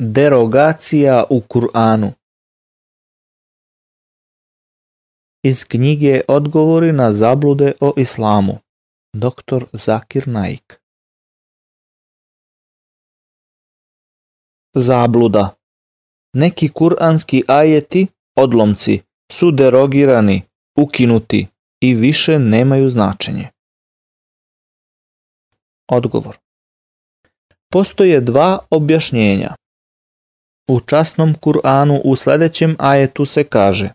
Derogacija u Kur'anu Iz knjige Odgovori na zablude o islamu Dr. Zakir Naik Zabluda Neki kuranski ajeti, odlomci, su derogirani, ukinuti i više nemaju značenje. Odgovor Postoje dva objašnjenja. U časnom Kur'anu u sljedećem ajetu se kaže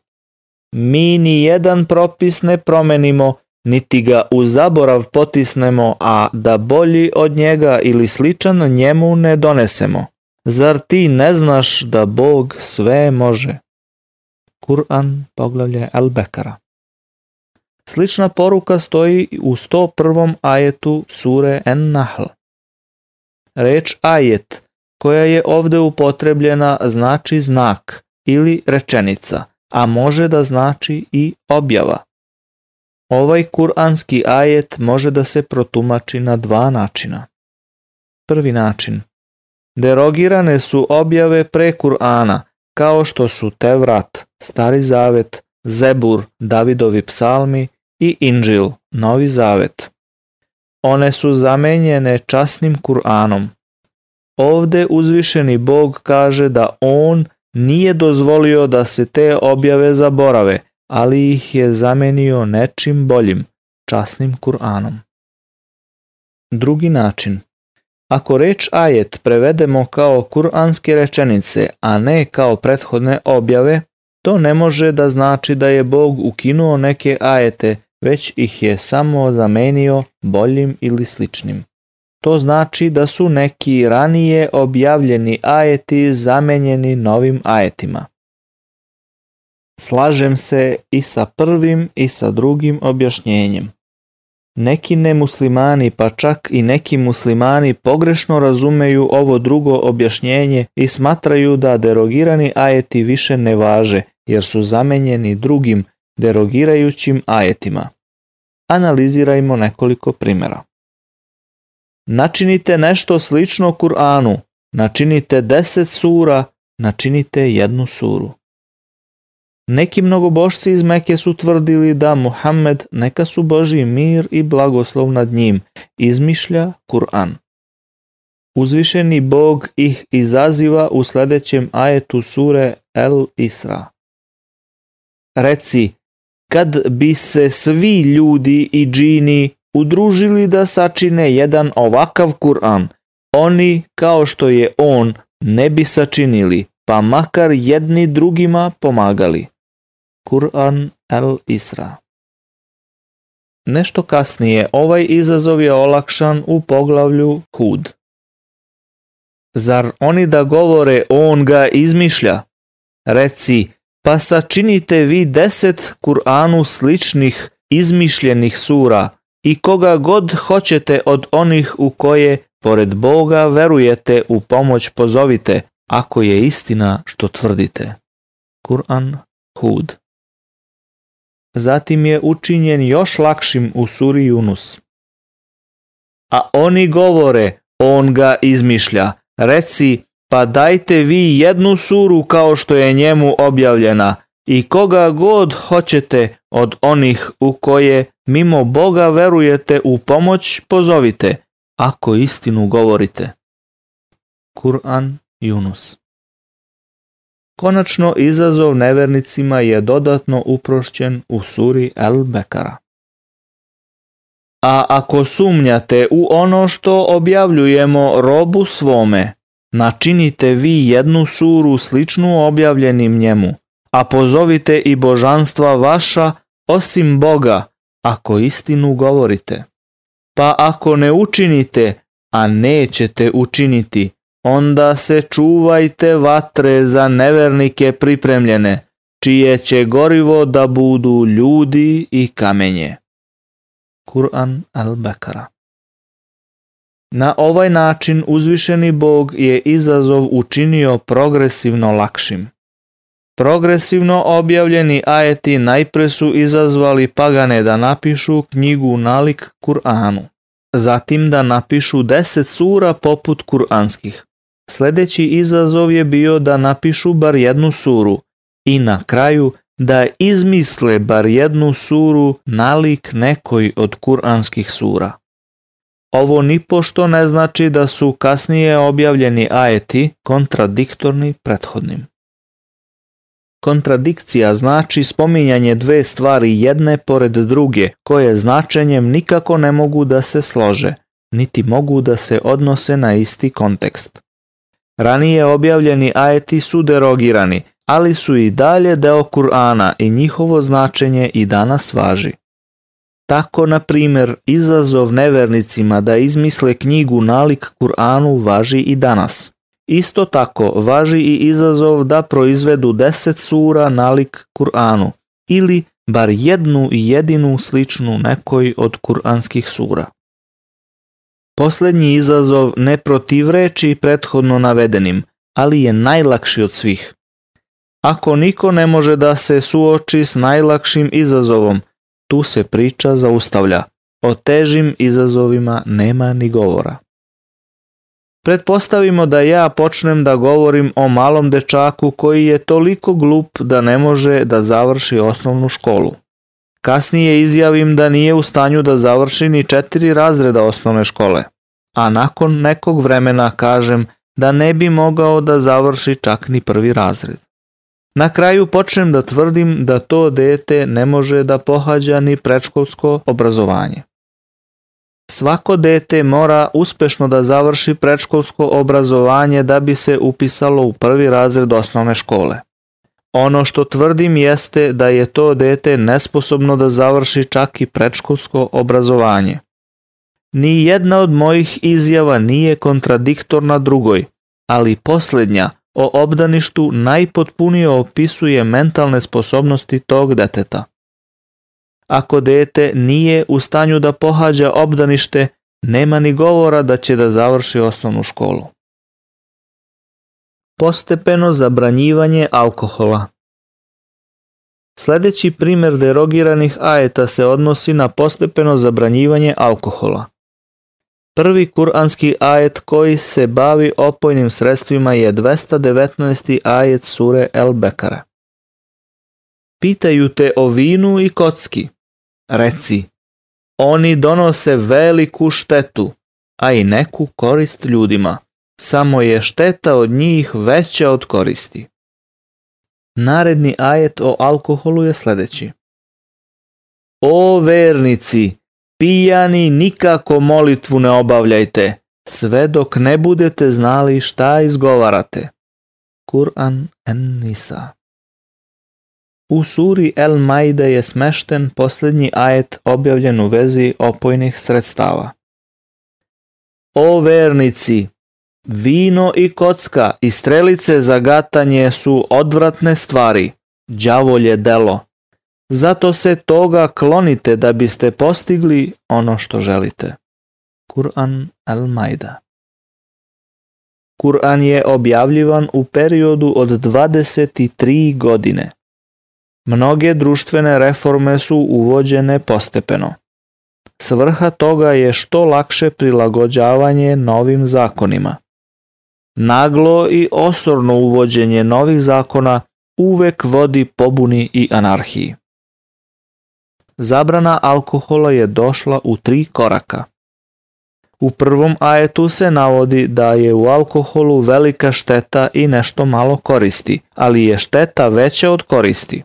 Mi ni jedan propis ne promenimo, niti ga u zaborav potisnemo, a da bolji od njega ili sličan njemu ne donesemo. Zar ti ne znaš da Bog sve može? Kur'an poglavlje Al-Bekara Slična poruka stoji u 101. ajetu sure En-Nahl. Reč ajet koja je ovdje upotrebljena znači znak ili rečenica, a može da znači i objava. Ovaj kuranski ajet može da se protumači na dva načina. Prvi način. Derogirane su objave pre Kur'ana, kao što su Tevrat, Stari Zavet, Zebur, Davidovi psalmi i Inđil, Novi Zavet. One su zamenjene časnim Kur'anom, Ovde uzvišeni Bog kaže da On nije dozvolio da se te objave zaborave, ali ih je zamenio nečim boljim, časnim Kur'anom. Drugi način Ako reč ajet prevedemo kao kuranske rečenice, a ne kao prethodne objave, to ne može da znači da je Bog ukinuo neke ajete, već ih je samo zamenio boljim ili sličnim. To znači da su neki ranije objavljeni ajeti zamenjeni novim ajetima. Slažem se i sa prvim i sa drugim objašnjenjem. Neki nemuslimani pa čak i neki muslimani pogrešno razumeju ovo drugo objašnjenje i smatraju da derogirani ajeti više ne važe jer su zamenjeni drugim derogirajućim ajetima. Analizirajmo nekoliko primjera načinite nešto slično Kur'anu, načinite deset sura, načinite jednu suru. Neki mnogobošci iz Meke su tvrdili da Muhammed, neka su Boži mir i blagoslov nad njim, izmišlja Kur'an. Uzvišeni Bog ih izaziva u sljedećem ajetu sure El Isra. Reci, kad bi se svi ljudi i džini udružili da sačine jedan ovakav Kur'an, oni kao što je on ne bi sačinili, pa makar jedni drugima pomagali. Kur'an el Isra Nešto kasnije ovaj izazov je olakšan u poglavlju Hud. Zar oni da govore on ga izmišlja? Reci, pa sačinite vi deset Kur'anu sličnih izmišljenih sura, i koga god hoćete od onih u koje, pored Boga, verujete u pomoć pozovite, ako je istina što tvrdite. Kur'an Hud Zatim je učinjen još lakšim u suri Yunus. A oni govore, on ga izmišlja, reci, pa dajte vi jednu suru kao što je njemu objavljena, i koga god hoćete od onih u koje mimo Boga verujete u pomoć pozovite, ako istinu govorite. Kur'an Yunus Konačno izazov nevernicima je dodatno uprošćen u suri El bekara A ako sumnjate u ono što objavljujemo robu svome, načinite vi jednu suru sličnu objavljenim njemu, a pozovite i božanstva vaša osim Boga, ako istinu govorite. Pa ako ne učinite, a nećete učiniti, onda se čuvajte vatre za nevernike pripremljene, čije će gorivo da budu ljudi i kamenje. Kur'an al-Bekara Na ovaj način uzvišeni Bog je izazov učinio progresivno lakšim. Progresivno objavljeni ajeti najpre su izazvali pagane da napišu knjigu nalik Kur'anu, zatim da napišu deset sura poput kuranskih. Sljedeći izazov je bio da napišu bar jednu suru i na kraju da izmisle bar jednu suru nalik nekoj od kuranskih sura. Ovo nipošto ne znači da su kasnije objavljeni ajeti kontradiktorni prethodnim. Kontradikcija znači spominjanje dve stvari jedne pored druge, koje značenjem nikako ne mogu da se slože, niti mogu da se odnose na isti kontekst. Ranije objavljeni ajeti su derogirani, ali su i dalje deo Kur'ana i njihovo značenje i danas važi. Tako, na primjer, izazov nevernicima da izmisle knjigu nalik Kur'anu važi i danas. Isto tako važi i izazov da proizvedu deset sura nalik Kur'anu ili bar jednu i jedinu sličnu nekoj od kuranskih sura. Posljednji izazov ne protivreći prethodno navedenim, ali je najlakši od svih. Ako niko ne može da se suoči s najlakšim izazovom, tu se priča zaustavlja. O težim izazovima nema ni govora. Pretpostavimo da ja počnem da govorim o malom dečaku koji je toliko glup da ne može da završi osnovnu školu. Kasnije izjavim da nije u stanju da završi ni četiri razreda osnovne škole, a nakon nekog vremena kažem da ne bi mogao da završi čak ni prvi razred. Na kraju počnem da tvrdim da to dete ne može da pohađa ni predškolsko obrazovanje. Svako dete mora uspešno da završi predškolsko obrazovanje da bi se upisalo u prvi razred osnovne škole. Ono što tvrdim jeste da je to dete nesposobno da završi čak i predškolsko obrazovanje. Ni jedna od mojih izjava nije kontradiktorna drugoj, ali posljednja o obdaništu najpotpunije opisuje mentalne sposobnosti tog deteta. Ako dete nije u stanju da pohađa obdanište, nema ni govora da će da završi osnovnu školu. Postepeno zabranjivanje alkohola Sljedeći primjer derogiranih ajeta se odnosi na postepeno zabranjivanje alkohola. Prvi kuranski ajet koji se bavi opojnim sredstvima je 219. ajet sure El Bekara. Pitaju te o vinu i kocki reci, oni donose veliku štetu, a i neku korist ljudima, samo je šteta od njih veća od koristi. Naredni ajet o alkoholu je sljedeći. O vernici, pijani nikako molitvu ne obavljajte, sve dok ne budete znali šta izgovarate. Kur'an en Nisa u suri El Maide je smešten posljednji ajet objavljen u vezi opojnih sredstava. O vernici, vino i kocka i strelice za gatanje su odvratne stvari, đavolje delo. Zato se toga klonite da biste postigli ono što želite. Kur'an El Maida Kur'an je objavljivan u periodu od 23 godine. Mnoge društvene reforme su uvođene postepeno. Svrha toga je što lakše prilagođavanje novim zakonima. Naglo i osorno uvođenje novih zakona uvek vodi pobuni i anarhiji. Zabrana alkohola je došla u tri koraka. U prvom ajetu se navodi da je u alkoholu velika šteta i nešto malo koristi, ali je šteta veća od koristi.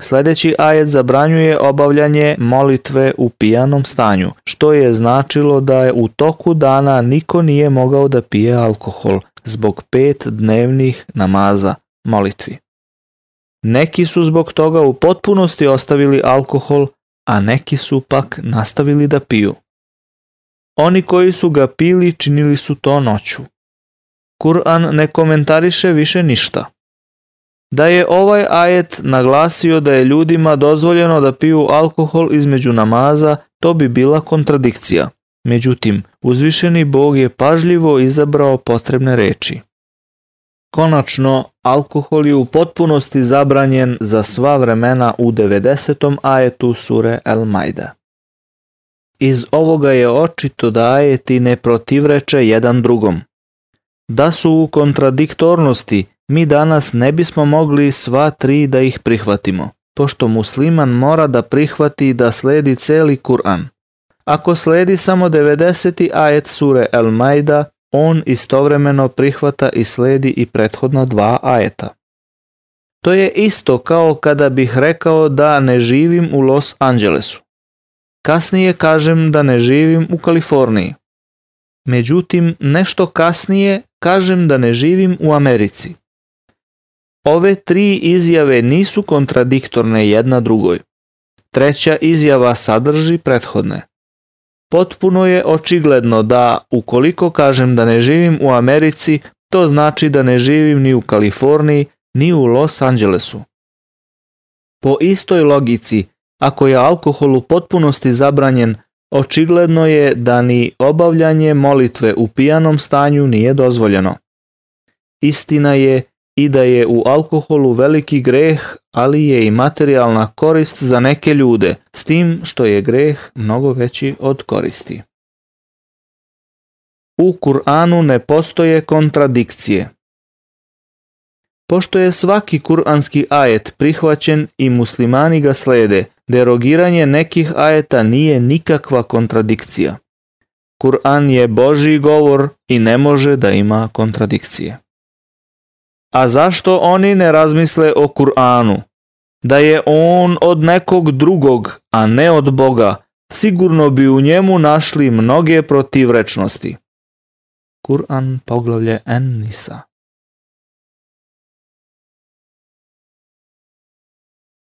Sljedeći ajet zabranjuje obavljanje molitve u pijanom stanju, što je značilo da je u toku dana niko nije mogao da pije alkohol zbog pet dnevnih namaza molitvi. Neki su zbog toga u potpunosti ostavili alkohol, a neki su pak nastavili da piju. Oni koji su ga pili činili su to noću. Kur'an ne komentariše više ništa da je ovaj ajet naglasio da je ljudima dozvoljeno da piju alkohol između namaza, to bi bila kontradikcija. Međutim, uzvišeni Bog je pažljivo izabrao potrebne reči. Konačno, alkohol je u potpunosti zabranjen za sva vremena u 90. ajetu sure El Majda. Iz ovoga je očito da ajeti ne protivreče jedan drugom. Da su u kontradiktornosti, mi danas ne bismo mogli sva tri da ih prihvatimo, pošto musliman mora da prihvati da sledi celi Kur'an. Ako sledi samo 90. ajet sure El majda on istovremeno prihvata i sledi i prethodna dva ajeta. To je isto kao kada bih rekao da ne živim u Los Angelesu. Kasnije kažem da ne živim u Kaliforniji. Međutim, nešto kasnije kažem da ne živim u Americi. Ove tri izjave nisu kontradiktorne jedna drugoj. Treća izjava sadrži prethodne. Potpuno je očigledno da, ukoliko kažem da ne živim u Americi, to znači da ne živim ni u Kaliforniji, ni u Los Angelesu. Po istoj logici, ako je alkohol u potpunosti zabranjen, očigledno je da ni obavljanje molitve u pijanom stanju nije dozvoljeno. Istina je i da je u alkoholu veliki greh, ali je i materijalna korist za neke ljude, s tim što je greh mnogo veći od koristi. U Kur'anu ne postoje kontradikcije. Pošto je svaki kuranski ajet prihvaćen i muslimani ga slede, derogiranje nekih ajeta nije nikakva kontradikcija. Kur'an je Božji govor i ne može da ima kontradikcije. A zašto oni ne razmisle o Kur'anu? Da je on od nekog drugog, a ne od Boga, sigurno bi u njemu našli mnoge protivrečnosti. Kur'an poglavlje Ennisa